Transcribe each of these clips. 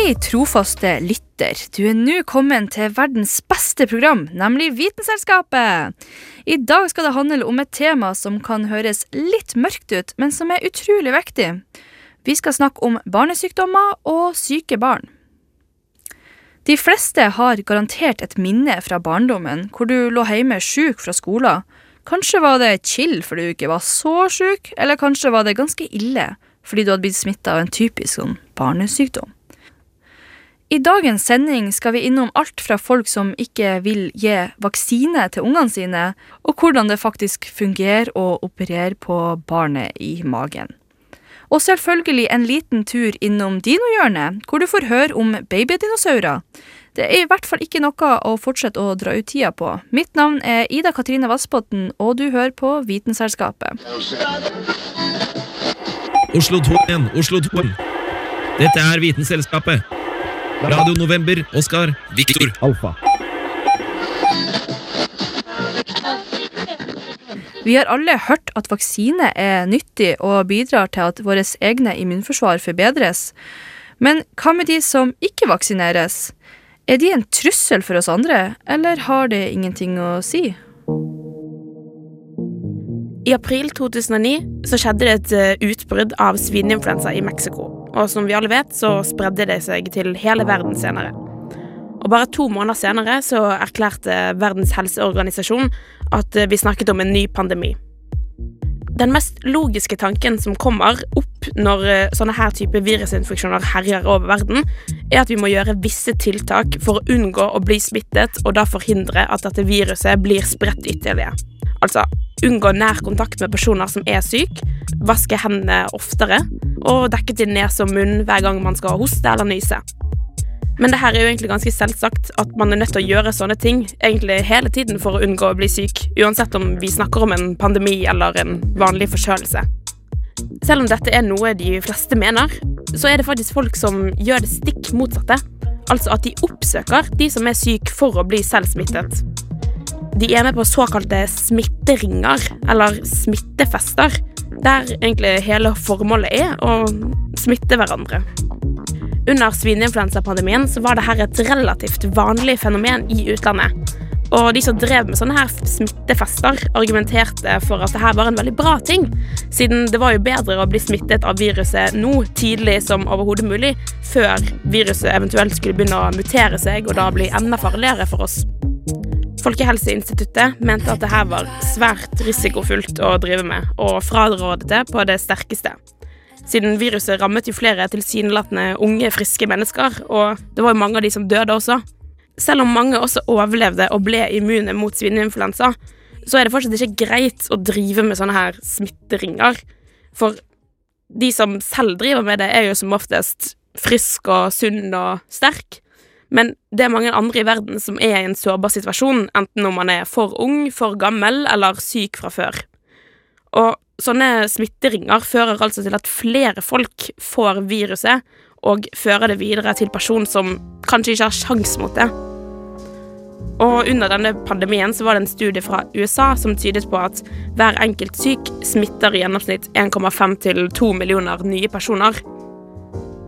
Hei, trofaste lytter. Du er nå kommet til verdens beste program, nemlig Vitenselskapet. I dag skal det handle om et tema som kan høres litt mørkt ut, men som er utrolig viktig. Vi skal snakke om barnesykdommer og syke barn. De fleste har garantert et minne fra barndommen hvor du lå hjemme sjuk fra skolen. Kanskje var det chill fordi du ikke var så sjuk, eller kanskje var det ganske ille fordi du hadde blitt smitta av en typisk sånn barnesykdom. I dagens sending skal vi innom alt fra folk som ikke vil gi vaksine til ungene sine, og hvordan det faktisk fungerer å operere på barnet i magen. Og selvfølgelig en liten tur innom dinohjørnet, hvor du får høre om babydinosaurer. Det er i hvert fall ikke noe å fortsette å dra ut tida på. Mitt navn er Ida Katrine Vassbotn, og du hører på Vitenselskapet. Oslo 2 igjen, Oslo 2. Dette er Vitenselskapet. Radio November, Oskar, Viktor. Alfa. Vi har alle hørt at vaksine er nyttig og bidrar til at våre egne immunforsvar forbedres. Men hva med de som ikke vaksineres? Er de en trussel for oss andre, eller har det ingenting å si? I april 2009 så skjedde det et eh, utbrudd av svineinfluensa i Mexico. Og som vi alle vet, så spredde det seg til hele verden senere. Og bare to måneder senere så erklærte Verdens helseorganisasjon at eh, vi snakket om en ny pandemi. Den mest logiske tanken som kommer opp når eh, sånne her type virusinfeksjoner herjer over verden, er at vi må gjøre visse tiltak for å unngå å bli smittet og da forhindre at dette viruset blir spredt ytterligere. Altså unngå nær kontakt med personer som er syk, vaske hendene oftere og dekke til nese og munn hver gang man skal hoste eller nyse. Men det her er jo egentlig ganske selvsagt at man er nødt til å gjøre sånne ting egentlig hele tiden for å unngå å bli syk, uansett om vi snakker om en pandemi eller en vanlig forkjølelse. Selv om dette er noe de fleste mener, så er det faktisk folk som gjør det stikk motsatte. Altså at de oppsøker de som er syke for å bli selv smittet. De er med på såkalte smitteringer, eller smittefester, der egentlig hele formålet er å smitte hverandre. Under svineinfluensapandemien var dette et relativt vanlig fenomen i utlandet. Og de som drev med sånne her smittefester, argumenterte for at dette var en veldig bra ting, siden det var jo bedre å bli smittet av viruset nå, tidlig som overhodet mulig, før viruset eventuelt skulle begynne å mutere seg og da bli enda farligere for oss. Folkehelseinstituttet mente at det her var svært risikofullt å drive med, og frarådet det på det sterkeste. Siden viruset rammet jo flere tilsynelatende unge, friske mennesker, og det var jo mange av de som døde også. Selv om mange også overlevde og ble immune mot svineinfluensa, så er det fortsatt ikke greit å drive med sånne her smitteringer. For de som selv driver med det, er jo som oftest frisk og sunn og sterk. Men det er mange andre i verden som er i en sårbar situasjon, enten om man er for ung, for gammel eller syk fra før. Og sånne smitteringer fører altså til at flere folk får viruset, og fører det videre til person som kanskje ikke har sjans mot det. Og under denne pandemien så var det en studie fra USA som tydet på at hver enkelt syk smitter i gjennomsnitt 1,5 til 2 millioner nye personer.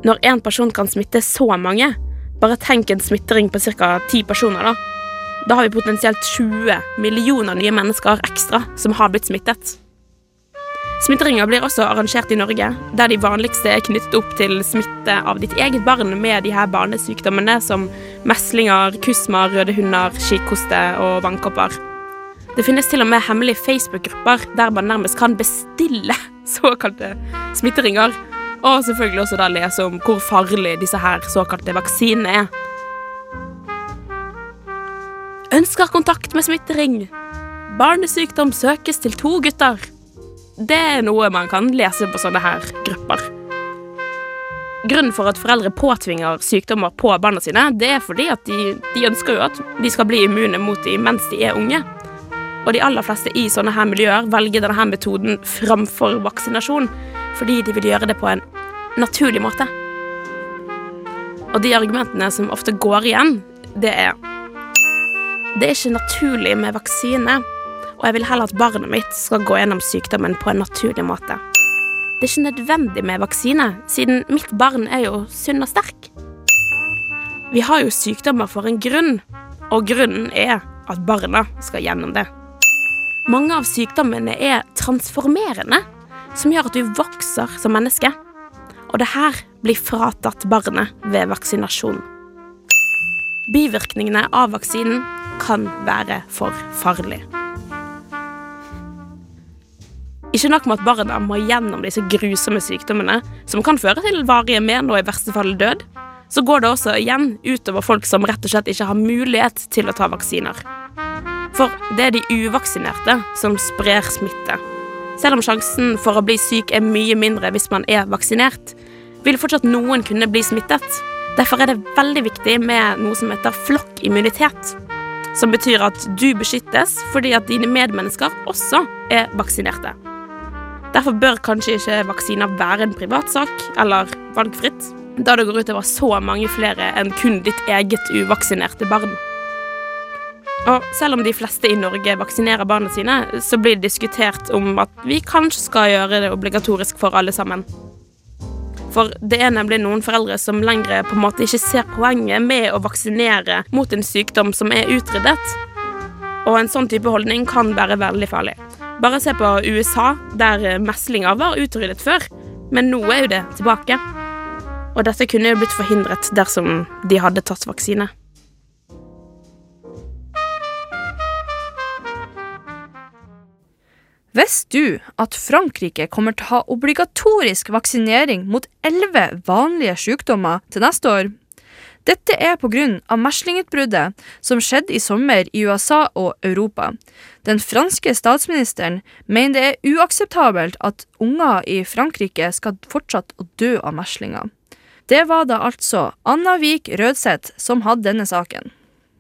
Når én person kan smitte så mange, bare tenk en smittering på ca. ti personer, da. Da har vi potensielt 20 millioner nye mennesker ekstra som har blitt smittet. Smitteringer blir også arrangert i Norge, der de vanligste er knyttet opp til smitte av ditt eget barn med de her barnesykdommene som meslinger, kusma, røde hunder, skikoste og vannkopper. Det finnes til og med hemmelige Facebook-grupper der man nærmest kan bestille såkalte smitteringer og selvfølgelig også da lese om hvor farlig disse her såkalte vaksinene er. Ønsker kontakt med smittering. Barnesykdom søkes til to gutter. Det er noe man kan lese på sånne her grupper. grunnen for at foreldre påtvinger sykdommer på barna sine, det er fordi at de, de ønsker jo at de skal bli immune mot dem mens de er unge. Og de aller fleste i sånne her miljøer velger denne her metoden framfor vaksinasjon fordi de vil gjøre det på en naturlig måte. Og de argumentene som ofte går igjen, det er Det er ikke naturlig med vaksine, og jeg vil heller at barnet mitt skal gå gjennom sykdommen på en naturlig måte. Det er ikke nødvendig med vaksine, siden mitt barn er jo sunn og sterk. Vi har jo sykdommer for en grunn, og grunnen er at barna skal gjennom det. Mange av sykdommene er transformerende, som gjør at du vokser som menneske. Og det her blir fratatt barnet ved vaksinasjon. Bivirkningene av vaksinen kan være for farlig. Ikke nok med at barna må gjennom disse grusomme sykdommene, som kan føre til varige men og i verste fall død, så går det også igjen utover folk som rett og slett ikke har mulighet til å ta vaksiner. For det er de uvaksinerte som sprer smitte. Selv om sjansen for å bli syk er mye mindre hvis man er vaksinert, vil fortsatt noen kunne bli smittet. Derfor er det veldig viktig med noe som heter flokkimmunitet. Som betyr at du beskyttes fordi at dine medmennesker også er vaksinerte. Derfor bør kanskje ikke vaksiner være en privatsak eller valgfritt, da det går utover så mange flere enn kun ditt eget uvaksinerte barn. Og selv om de fleste i Norge vaksinerer barna sine, så blir det diskutert om at vi kanskje skal gjøre det obligatorisk for alle sammen. For det er nemlig noen foreldre som lenger på en måte ikke ser poenget med å vaksinere mot en sykdom som er utryddet. Og en sånn type holdning kan være veldig farlig. Bare se på USA, der meslinger var utryddet før, men nå er jo det tilbake. Og dette kunne jo blitt forhindret dersom de hadde tatt vaksine. Visste du at Frankrike kommer til å ha obligatorisk vaksinering mot elleve vanlige sykdommer til neste år? Dette er pga. meslingutbruddet som skjedde i sommer i USA og Europa. Den franske statsministeren mener det er uakseptabelt at unger i Frankrike skal fortsatt å dø av meslinger. Det var da altså Anna Vik Rødseth som hadde denne saken.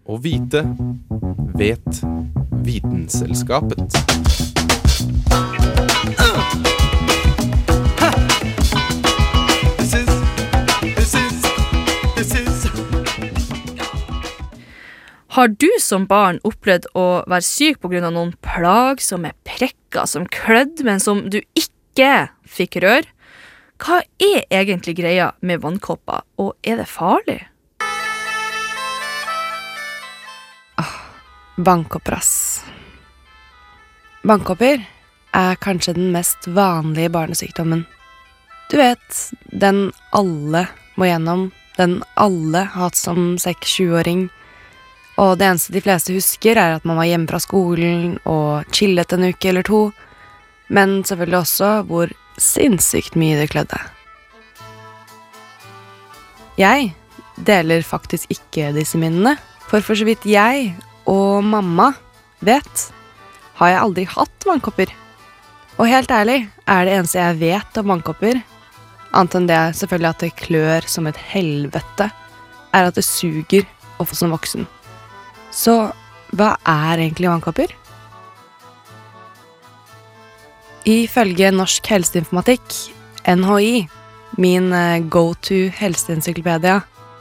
Å vite vet Vitenselskapet. Har du som barn opplevd å være syk pga. noen plagsomme prekker som klødde, men som du ikke fikk røre? Hva er egentlig greia med vannkopper, og er det farlig? Vannkopper, ass. Vannkopper er kanskje den mest vanlige barnesykdommen. Du vet, den alle må gjennom, den alle har hatt som 6-7-åring. Og det eneste de fleste husker, er at man var hjemme fra skolen og chillet en uke eller to. Men selvfølgelig også hvor sinnssykt mye det klødde. Jeg deler faktisk ikke disse minnene, for for så vidt jeg og mamma vet, har jeg aldri hatt vannkopper. Og helt ærlig er det eneste jeg vet om vannkopper, annet enn det selvfølgelig at det klør som et helvete, er at det suger å få som voksen. Så hva er egentlig vannkopper? Ifølge Norsk helseinformatikk, NHI, min eh, go to helseencyklopedia,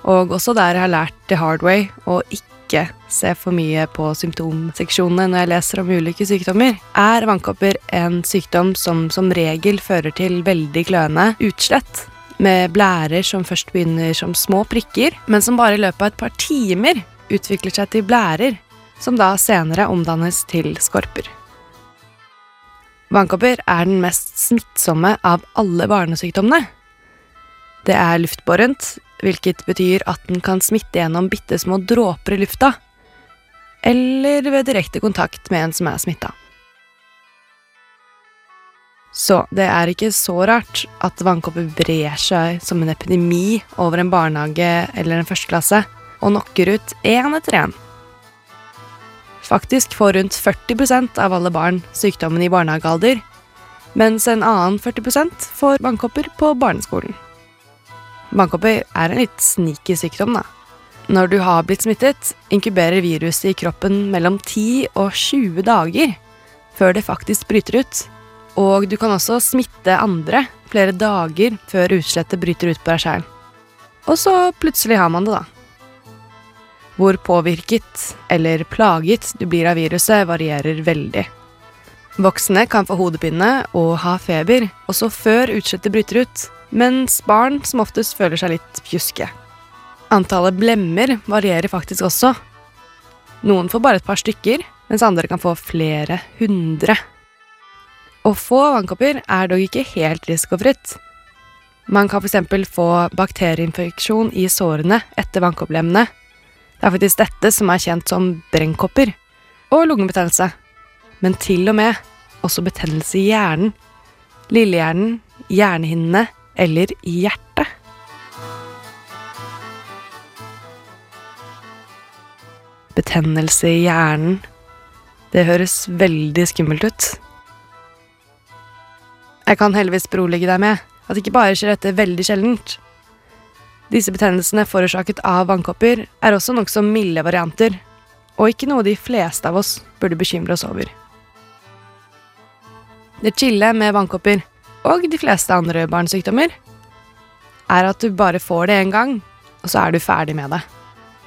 og også der jeg har lært the hard way å ikke se for mye på symptomseksjonene når jeg leser om ulike sykdommer, er vannkopper en sykdom som som regel fører til veldig kløende utslett. Med blærer som først begynner som små prikker, men som bare i løpet av et par timer utvikler seg til blærer, som da senere omdannes til skorper. Vannkopper er den mest smittsomme av alle barnesykdommene. Det er luftbårent, hvilket betyr at den kan smitte gjennom bitte små dråper i lufta, eller ved direkte kontakt med en som er smitta. Så det er ikke så rart at vannkopper brer seg som en epidemi over en barnehage eller en førsteklasse og knocker ut én etter én. Faktisk får rundt 40% av alle barn sykdommen i barnehagealder, mens en annen 40% får vannkopper på barneskolen. Vannkopper er en litt sneaky sykdom, da. Når du har blitt smittet, inkuberer viruset i kroppen mellom 10 og 20 dager før det faktisk bryter ut. Og du kan også smitte andre flere dager før utslettet bryter ut på deg sjæl. Og så plutselig har man det, da. Hvor påvirket eller plaget du blir av viruset, varierer veldig. Voksne kan få hodepine og ha feber også før utslettet bryter ut, mens barn som oftest føler seg litt pjuske. Antallet blemmer varierer faktisk også. Noen får bare et par stykker, mens andre kan få flere hundre. Å få vannkopper er dog ikke helt risikofritt. Man kan f.eks. få bakterieinfeksjon i sårene etter vannkopplemmene. Det er faktisk dette som er kjent som brennkopper, og lungebetennelse. Men til og med også betennelse i hjernen, lillehjernen, hjernehinnene eller i hjertet. Betennelse i hjernen. Det høres veldig skummelt ut. Jeg kan heldigvis berolige deg med at ikke bare skjer dette veldig sjeldent. Disse betennelsene forårsaket av vannkopper er også nokså milde varianter, og ikke noe de fleste av oss burde bekymre oss over. Det chille med vannkopper, og de fleste andre barnesykdommer, er at du bare får det én gang, og så er du ferdig med det.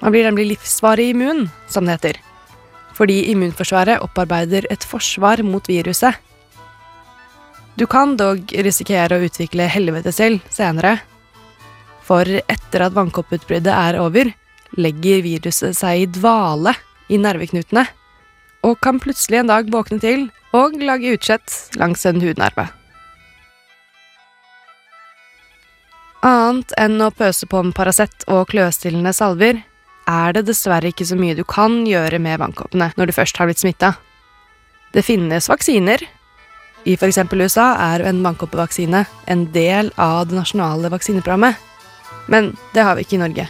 Man blir nemlig livsvarig immun, som det heter. Fordi immunforsvaret opparbeider et forsvar mot viruset. Du kan dog risikere å utvikle helvete selv senere. For etter at vannkopputbruddet er over, legger viruset seg i dvale i nerveknutene, og kan plutselig en dag våkne til og lage utslett langs en hudnerve. Annet enn å pøse på med Paracet og kløstillende salver er det dessverre ikke så mye du kan gjøre med vannkoppene når du først har blitt smitta. Det finnes vaksiner. I f.eks. USA er en vannkoppevaksine en del av det nasjonale vaksineprogrammet. Men det har vi ikke i Norge.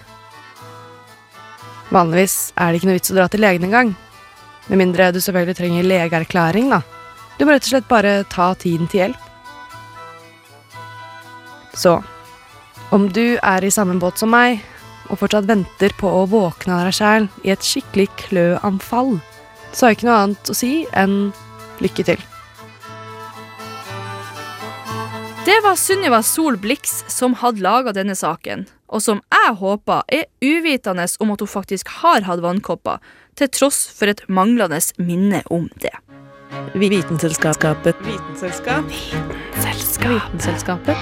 Vanligvis er det ikke noe vits å dra til legen engang. Med mindre du selvfølgelig trenger legeerklæring, da. Du må rett og slett bare ta tiden til hjelp. Så om du er i samme båt som meg, og fortsatt venter på å våkne av deg sjæl i et skikkelig kløanfall, så har jeg ikke noe annet å si enn lykke til. Det var Sunniva Sol Blix som hadde laga denne saken, og som jeg håper er uvitende om at hun faktisk har hatt vannkopper, til tross for et manglende minne om det. Vitenselskapet. Vitenselskap. Vitenselskapet.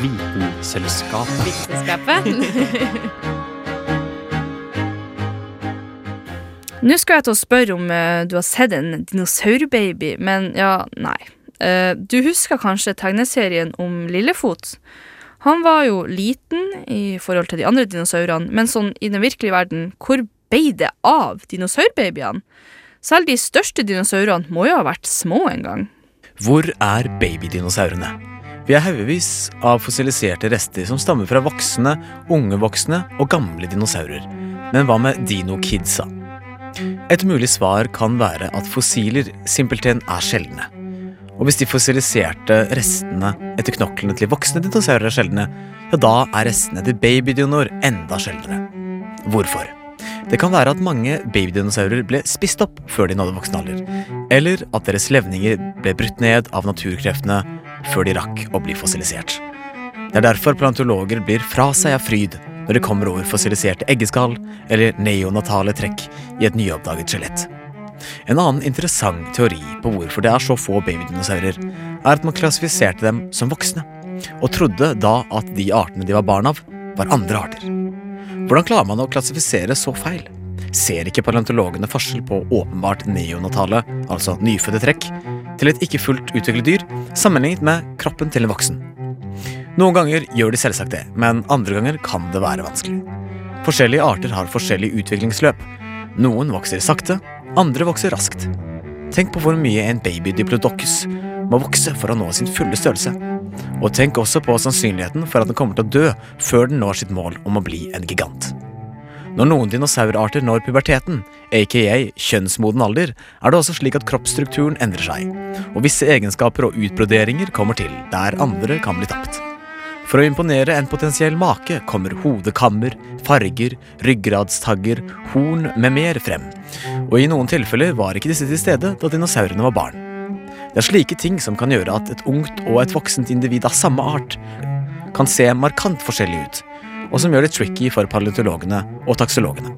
Vitenselskapet. Vitenselskapet. Nå skal jeg til å spørre om eh, du har sett en dinosaurbaby, men ja, nei. Eh, du husker kanskje tegneserien om Lillefot? Han var jo liten i forhold til de andre dinosaurene, men sånn i den virkelige verden, hvor ble det av dinosaurbabyene? Selv de største dinosaurene må jo ha vært små en gang. Hvor er babydinosaurene? Vi har haugevis av fossiliserte rester som stammer fra voksne, unge voksne og gamle dinosaurer. Men hva med dino-kidsa? Et mulig svar kan være at fossiler simpelthen er sjeldne. Og hvis de fossiliserte restene etter knoklene til voksne dinosaurer er sjeldne, ja, da er restene til babydinoer enda sjeldnere. Hvorfor? Det kan være at mange babydinosaurer ble spist opp før de nådde voksen alder, eller at deres levninger ble brutt ned av naturkreftene før de rakk å bli fossilisert. Det er derfor plantologer blir fra seg av fryd når de kommer over fossiliserte eggeskall eller neonatale trekk i et nyoppdaget skjelett. En annen interessant teori på hvorfor det er så få babydinosaurer, er at man klassifiserte dem som voksne, og trodde da at de artene de var barn av, var andre arter. Hvordan klarer man å klassifisere så feil? Ser ikke paleontologene forskjell på åpenbart neonatale, altså nyfødte trekk, til et ikke fullt utviklet dyr, sammenlignet med kroppen til en voksen? Noen ganger gjør de selvsagt det, men andre ganger kan det være vanskelig. Forskjellige arter har forskjellig utviklingsløp. Noen vokser sakte, andre vokser raskt. Tenk på hvor mye en baby diplodocus må vokse for å nå sin fulle størrelse. Og tenk også på sannsynligheten for at den kommer til å dø før den når sitt mål om å bli en gigant. Når noen dinosaurarter når puberteten, aka kjønnsmoden alder, er det også slik at kroppsstrukturen endrer seg, og visse egenskaper og utbroderinger kommer til, der andre kan bli tapt. For å imponere en potensiell make kommer hodekammer, farger, ryggradstagger, horn med mer frem. Og i noen tilfeller var ikke disse til stede da dinosaurene var barn. Det er slike ting som kan gjøre at et ungt og et voksent individ av samme art kan se markant forskjellig ut, og som gjør det tricky for paleontologene og taksologene.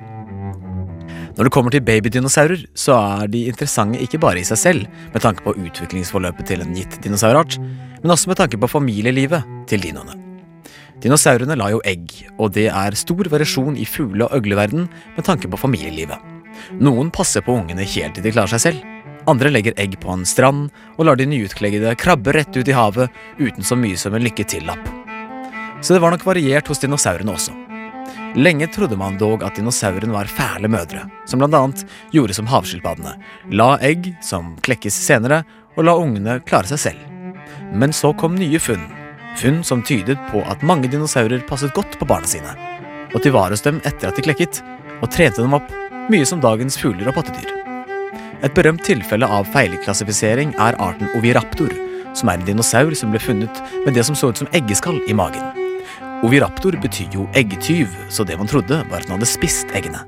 Når det kommer til babydinosaurer, så er de interessante ikke bare i seg selv, med tanke på utviklingsforløpet til en gitt dinosaurart, men også med tanke på familielivet til dinoene. Dinosaurene la jo egg, og det er stor variasjon i fugle- og øgleverden med tanke på familielivet. Noen passer på ungene helt til de klarer seg selv. Andre legger egg på en strand og lar de nyutkleggede krabbe rett ut i havet uten så mye som en lykke til-lapp. Så det var nok variert hos dinosaurene også. Lenge trodde man dog at dinosaurene var fæle mødre, som annet gjorde som havskilpaddene, la egg som klekkes senere, og la ungene klare seg selv. Men så kom nye funn, funn som tydet på at mange dinosaurer passet godt på barna sine, og tilvares dem etter at de klekket, og trente dem opp, mye som dagens fugler og pattedyr. Et berømt tilfelle av feilklassifisering er arten oviraptor, som er en dinosaur som ble funnet med det som så ut som eggeskall i magen. Oviraptor betyr jo eggtyv, så det man trodde var at den hadde spist eggene.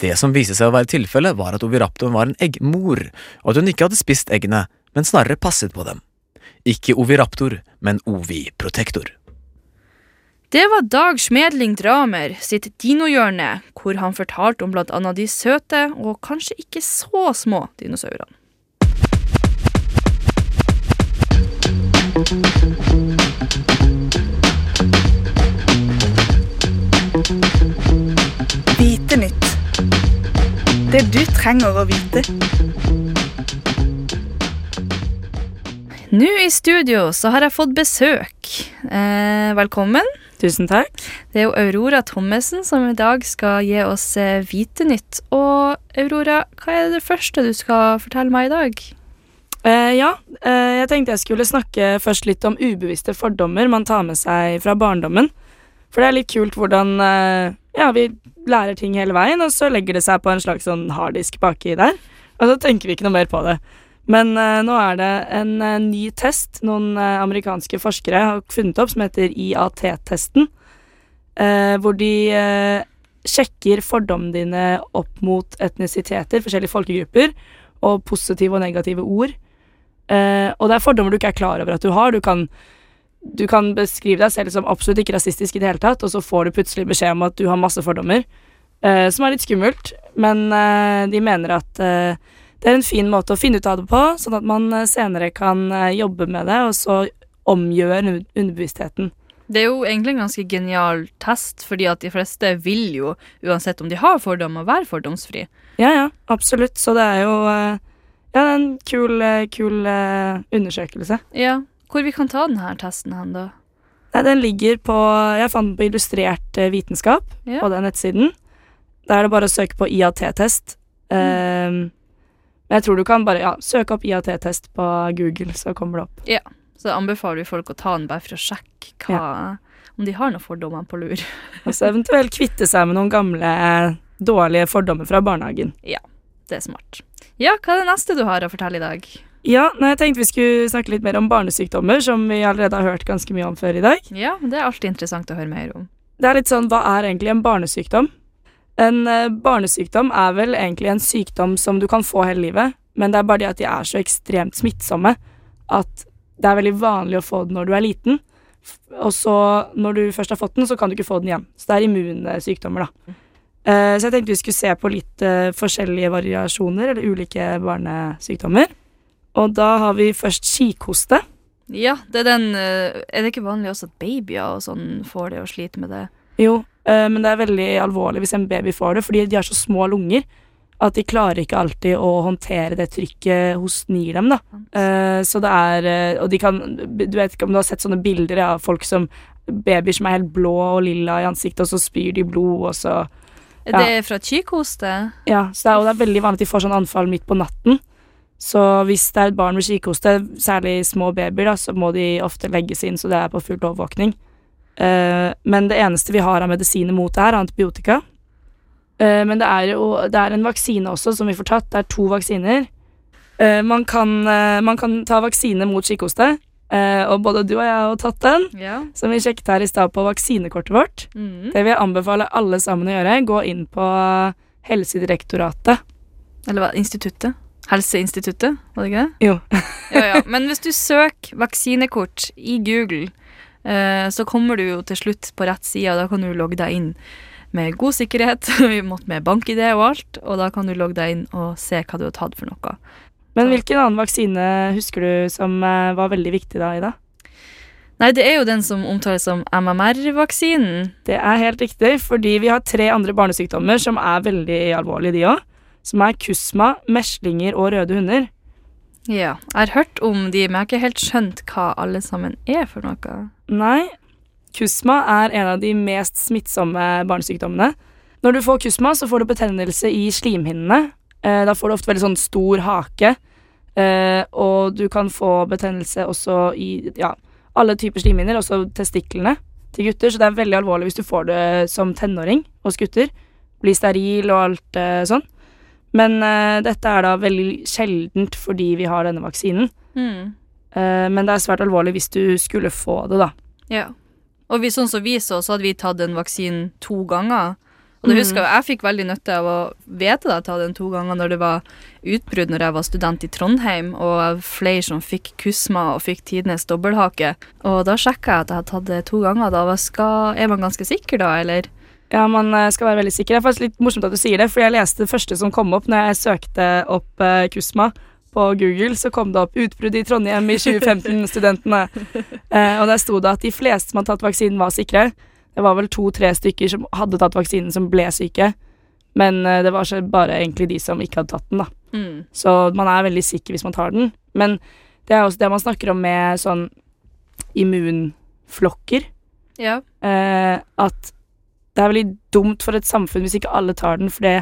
Det som viste seg å være tilfellet, var at oviraptoren var en eggmor, og at hun ikke hadde spist eggene, men snarere passet på dem. Ikke oviraptor, men oviprotektor. Det var Dag Smedling Dramer sitt dinohjørne, hvor han fortalte om annet de søte og kanskje ikke så små dinosaurene. Vite nytt. Det du trenger å vite. Nå i studio så har jeg fått besøk. Eh, velkommen. Tusen takk. Det er jo Aurora Thommessen som i dag skal gi oss eh, Vitenytt. Og Aurora, hva er det første du skal fortelle meg i dag? Eh, ja, eh, jeg tenkte jeg skulle snakke først litt om ubevisste fordommer man tar med seg fra barndommen. For det er litt kult hvordan eh, ja, vi lærer ting hele veien, og så legger det seg på en slags sånn harddisk baki der. Og så tenker vi ikke noe mer på det. Men uh, nå er det en uh, ny test noen uh, amerikanske forskere har funnet opp, som heter IAT-testen. hvor de sjekker fordommene dine opp mot etnisiteter, forskjellige folkegrupper, og positive og negative ord. Og det er fordommer du ikke er klar over at du har. Du kan, du kan beskrive deg selv som absolutt ikke rasistisk i det hele tatt, og så får du plutselig beskjed om at du har masse fordommer, som er litt skummelt. Men de mener at det er en fin måte å finne ut av det på, sånn at man eh, senere kan eh, jobbe med det, og så omgjøre underbevisstheten. Det er jo egentlig en ganske genial test, fordi at de fleste vil jo, uansett om de har fordommer, være fordomsfri. Ja, ja, absolutt. Så det er jo eh, ja, en kul, kul undersøkelse. Ja, hvor vi kan ta denne testen hen, da? Nei, den ligger på Jeg fant den på Illustrert vitenskap Ja. på den nettsiden. Da er det bare å søke på IAT-test. Ehm, men jeg tror du kan bare ja, søke opp IAT-test på Google, så kommer det opp. Ja, Så anbefaler vi folk å ta den bare for å sjekke hva, om de har noen fordommer på lur. Og så eventuelt kvitte seg med noen gamle, eh, dårlige fordommer fra barnehagen. Ja, Det er smart. Ja, hva er det neste du har å fortelle i dag? Ja, nei, jeg tenkte vi skulle snakke litt mer om barnesykdommer, som vi allerede har hørt ganske mye om før i dag. Ja, det er alltid interessant å høre mer om. Det er litt sånn, hva er egentlig en barnesykdom? En eh, barnesykdom er vel egentlig en sykdom som du kan få hele livet, men det er bare det at de er så ekstremt smittsomme at det er veldig vanlig å få den når du er liten. Og så, når du først har fått den, så kan du ikke få den igjen. Så det er immunsykdommer, da. Eh, så jeg tenkte vi skulle se på litt eh, forskjellige variasjoner, eller ulike barnesykdommer. Og da har vi først kikhoste. Ja, det er den Er det ikke vanlig også at babyer og sånn får det og sliter med det? Jo, men det er veldig alvorlig hvis en baby får det, fordi de har så små lunger at de klarer ikke alltid å håndtere det trykket hosten gir dem, da. Eh, så det er eh, Og de kan Du vet ikke om du har sett sånne bilder av folk som Babyer som er helt blå og lilla i ansiktet, og så spyr de blod, og så Er Ja. det fra kikhoste? Ja, så det er, og det er veldig vanlig at de får sånn anfall midt på natten. Så hvis det er et barn med kikhoste, særlig små babyer, da, så må de ofte legges inn, så det er på full overvåkning. Eh, men det eneste vi har av medisiner mot det her, er antibiotika. Eh, men det er jo det er en vaksine også som vi får tatt. Det er to vaksiner. Eh, man, kan, man kan ta vaksine mot kikhoste Uh, og både du og jeg har tatt den, Ja. som vi sjekket her i stad på vaksinekortet vårt. Mm. Det vil jeg anbefale alle sammen å gjøre. Gå inn på Helsedirektoratet. Eller hva? Instituttet? Helseinstituttet, var det ikke det? Jo. ja, ja. Men hvis du søker vaksinekort i Google, så kommer du jo til slutt på rett side, da kan du logge deg inn med god sikkerhet, Vi måtte med bank-ID og alt, og da kan du logge deg inn og se hva du har tatt for noe. Men hvilken annen vaksine husker du som eh, var veldig viktig da, Ida? Nei, det er jo den som omtales som MMR-vaksinen. Det er helt riktig, fordi vi har tre andre barnesykdommer som er veldig alvorlige, de òg. Som er kusma, meslinger og røde hunder. Ja, jeg har hørt om de, men jeg har ikke helt skjønt hva alle sammen er for noe. Nei, kusma er en av de mest smittsomme barnesykdommene. Når du får kusma, så får du betennelse i slimhinnene. Eh, da får du ofte veldig sånn stor hake. Eh, og du kan få betennelse også i ja, alle typer slimhinner, også testiklene til gutter. Så det er veldig alvorlig hvis du får det som tenåring hos gutter. Blir steril og alt eh, sånn. Men uh, dette er da veldig sjeldent fordi vi har denne vaksinen. Mm. Uh, men det er svært alvorlig hvis du skulle få det, da. Ja. Og vi, sånn som vi så, så hadde vi tatt den vaksinen to ganger. Og det Mhm. husker jeg, jeg fikk veldig nytte av å vite at jeg hadde den to ganger når det var utbrudd når jeg var student i Trondheim, og flere som fikk kusma og fikk tidenes dobbelthake. Og da sjekka jeg at jeg hadde tatt det to ganger. Da var skal, er man ganske sikker, da, eller? Ja, man eh, skal være veldig sikker. Det er faktisk litt morsomt at du sier det, for jeg leste det første som kom opp når jeg søkte opp eh, Kusma på Google, så kom det opp 'Utbrudd i Trondheim i 2015-studentene'. eh, og der sto det at de fleste som hadde tatt vaksinen, var sikre. Det var vel to-tre stykker som hadde tatt vaksinen, som ble syke. Men eh, det var så bare egentlig de som ikke hadde tatt den, da. Mm. Så man er veldig sikker hvis man tar den. Men det er også det man snakker om med sånn immunflokker. Ja. Eh, at det er veldig dumt for et samfunn hvis ikke alle tar den, for det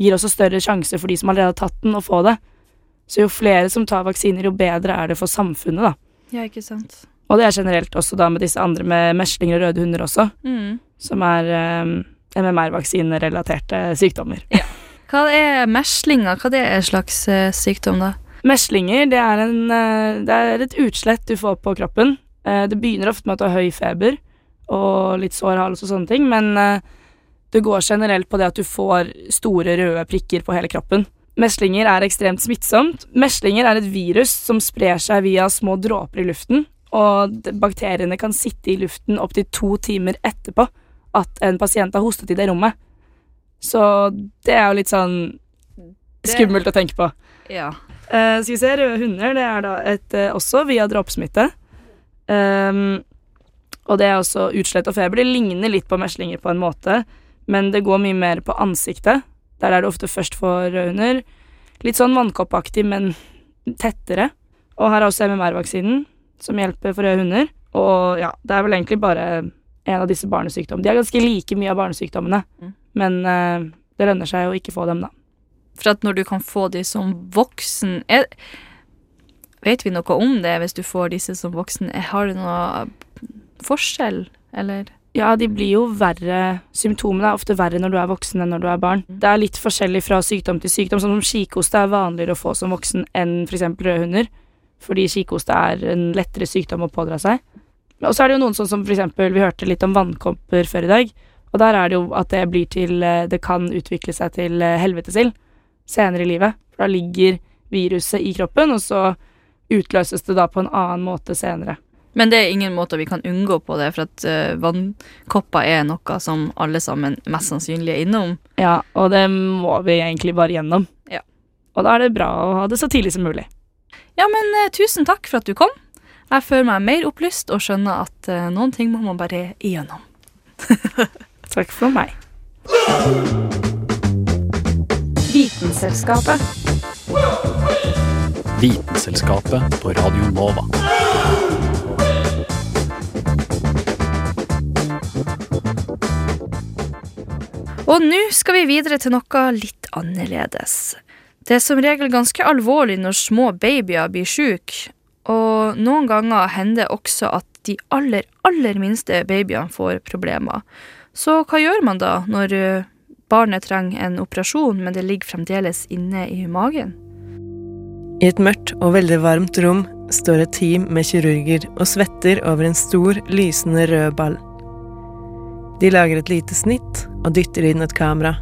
gir også større sjanse for de som allerede har tatt den, å få det. Så jo flere som tar vaksiner, jo bedre er det for samfunnet, da. ja, ikke sant. Og det er generelt også da med disse andre med meslinger og røde hunder også, Mm. som er um, MMR-vaksinerelaterte sykdommer. Hva er meslinger? Hva det er slags uh, sykdom, da? Meslinger, det er, en, uh, det er et utslett du får på kroppen. Uh, Det begynner ofte med at du har høy feber og litt sår hals og sånne ting, men eh, det går generelt på det at du får store røde prikker på hele kroppen. Meslinger er ekstremt smittsomt. Meslinger er et virus som sprer seg via små dråper i luften, og bakteriene kan sitte i luften opptil to timer etterpå at en pasient har hostet i det rommet. Så det er jo litt sånn skummelt å tenke på. Ja. Uh, skal vi se, røde hunder, det er da et, uh, også via dråpesmitte. Ehm, og det er også utslett og feber. Det ligner litt på meslinger på en måte, men det går mye mer på ansiktet. Der er det ofte først for røde hunder. Litt sånn vannkoppaktig, men tettere. Og her er også MMR-vaksinen, som hjelper for røde hunder. Og ja, det er vel egentlig bare en av disse barnesykdommene. De er ganske like mye av barnesykdommene, Mm. men uh, det lønner seg å ikke få dem, da. For at når du kan få de som voksen er, Vet vi noe om det hvis du får disse som voksen? Har du noe forskjell, eller? Ja, de blir jo verre Symptomene er ofte verre når du er voksen enn når du er barn. Det er litt forskjellig fra sykdom til sykdom. Sånn som kikhoste er vanligere å få som voksen enn f.eks. røde hunder. Fordi kikhoste er en lettere sykdom å pådra seg. Og så er det jo noen sånn som eksempel, vi hørte litt om vannkopper før i dag. Og der er det jo at det blir til eh, Det kan utvikle seg til eh, helvetesild senere i livet. For da ligger viruset i kroppen, og så utløses det da på en annen måte senere. Men det er ingen måter vi kan unngå på det, for at uh, vannkopper er noe som alle sammen mest sannsynlig er innom. Ja, og det må vi egentlig bare gjennom. Ja. Og da er det bra å ha det så tidlig som mulig. Ja, men uh, tusen takk for at du kom. Jeg føler meg mer opplyst og skjønner at uh, noen ting må man bare igjennom. Takk for meg. Vitenselskapet. Vitenselskapet på Radio Nova. Og nå skal vi videre til noe litt annerledes. Det er som regel ganske alvorlig når små babyer blir syke, og noen ganger hender det også at de aller, aller minste babyene får problemer. Så hva gjør man da når eh, barnet trenger en operasjon, men det ligger fremdeles inne i magen? I et mørkt og veldig varmt rom står et team med kirurger og svetter over en stor, lysende rød ball. De lager et lite snitt og dytter inn et kamera.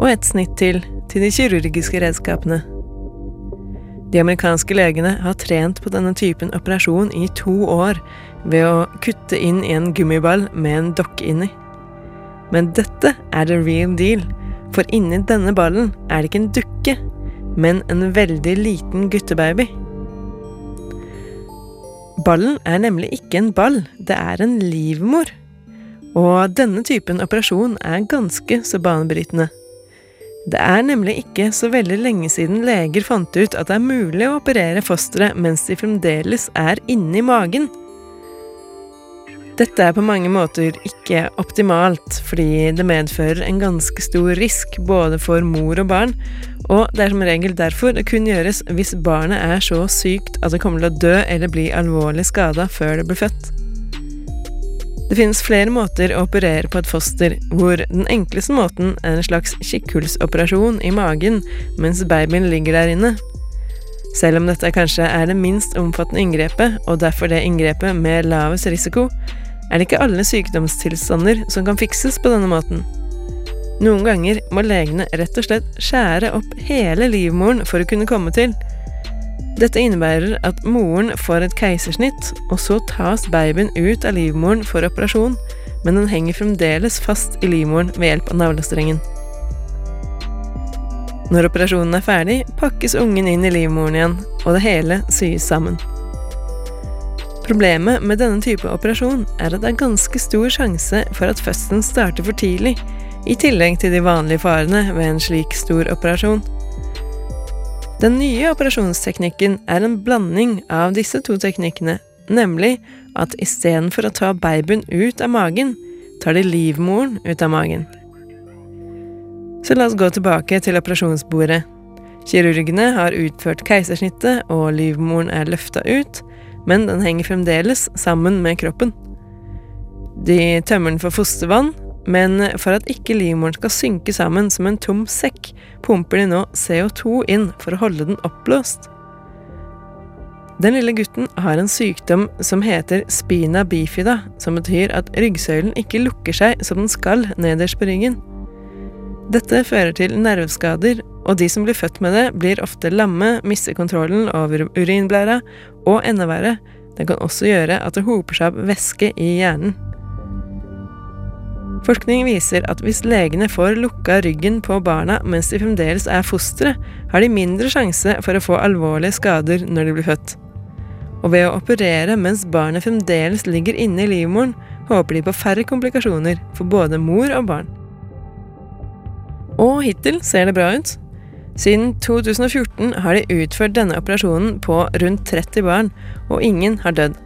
Og et snitt til til de kirurgiske redskapene. De amerikanske legene har trent på denne typen operasjon i to år ved å kutte inn i en gummiball med en dokke inni. Men dette er the real deal, for inni denne ballen er det ikke en dukke, men en veldig liten guttebaby. Ballen er nemlig ikke en ball, det er en livmor. Og denne typen operasjon er ganske så banebrytende. Det er nemlig ikke så veldig lenge siden leger fant ut at det er mulig å operere fosteret mens de fremdeles er inni magen. Dette er på mange måter ikke optimalt, fordi det medfører en ganske stor risk både for mor og barn, og det er som regel derfor det kun gjøres hvis barnet er så sykt at det kommer til å dø eller bli alvorlig skada før det blir født. Det finnes flere måter å operere på et foster, hvor den enkleste måten er en slags kikkhullsoperasjon i magen mens babyen ligger der inne. Selv om dette kanskje er det minst omfattende inngrepet, og derfor det inngrepet med lavest risiko, er det ikke alle sykdomstilstander som kan fikses på denne måten. Noen ganger må legene rett og slett skjære opp hele livmoren for å kunne komme til. Dette innebærer at moren får et keisersnitt, og så tas babyen ut av livmoren for operasjon, men den henger fremdeles fast i livmoren ved hjelp av navlestrengen. Når operasjonen er ferdig, pakkes ungen inn i livmoren igjen, og det hele syes sammen. Problemet med denne type operasjon er at det er ganske stor sjanse for at fødselen starter for tidlig, i tillegg til de vanlige farene ved en slik stor operasjon. Den nye operasjonsteknikken er en blanding av disse to teknikkene, nemlig at istedenfor å ta babyen ut av magen, tar de livmoren ut av magen. Så la oss gå tilbake til operasjonsbordet. Kirurgene har utført keisersnittet, og livmoren er løfta ut, men den henger fremdeles sammen med kroppen. De tømmer den for fostervann, men for at ikke livmoren skal synke sammen som en tom sekk, pumper de nå CO2 inn for å holde den oppblåst. Den lille gutten har en sykdom som heter spina bifida, som betyr at ryggsøylen ikke lukker seg som den skal nederst på ryggen. Dette fører til nerveskader, og de som blir født med det, blir ofte lamme, mister kontrollen over urinblæra, og enda verre, den kan også gjøre at det hoper seg opp væske i hjernen. Forskning viser at hvis legene får lukka ryggen på barna mens de fremdeles er fostre, har de mindre sjanse for å få alvorlige skader når de blir født. Og ved å operere mens barnet fremdeles ligger inne i livmoren, håper de på færre komplikasjoner for både mor og barn. Og hittil ser det bra ut. Siden 2014 har de utført denne operasjonen på rundt 30 barn, og ingen har dødd.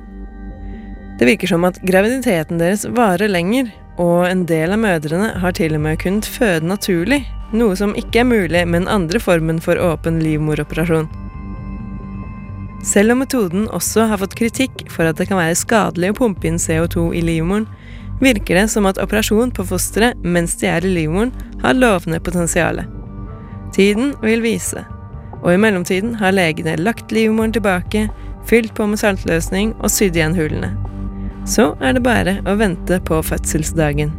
Det virker som at graviditeten deres varer lenger, og en del av mødrene har til og med kunnet føde naturlig, noe som ikke er mulig med den andre formen for åpen livmoroperasjon. Selv om metoden også har fått kritikk for at det kan være skadelig å pumpe inn CO2 i livmoren, virker det som at operasjon på fosteret mens de er i livmoren, har lovende potensial. Tiden vil vise, og i mellomtiden har legene lagt livmoren tilbake, fylt på med saltløsning og sydd igjen hullene. Så er det bare å vente på fødselsdagen.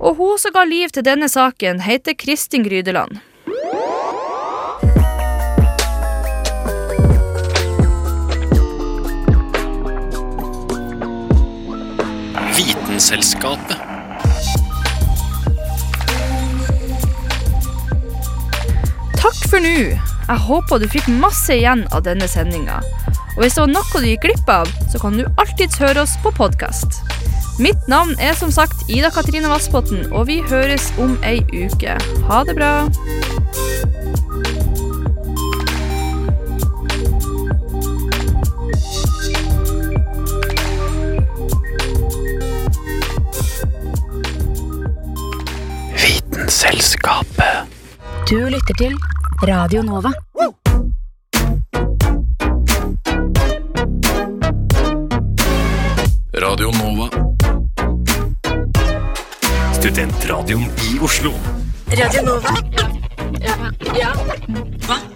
Og hun som ga liv til denne saken, heter Kristin Grydeland. Vitenselskapet. Takk for nå. Jeg håper du fikk masse igjen av denne sendinga. Og hvis det var noe du gikk glipp av, så kan du alltids høre oss på podkast. Mitt navn er som sagt Ida Katrine Vassbotn, og vi høres om ei uke. Ha det bra. Vitenselskapet. Du lytter til Radio Nova. Radio Nova. Studentradioen i Oslo. Radio Nova. Ja. ja. Hva?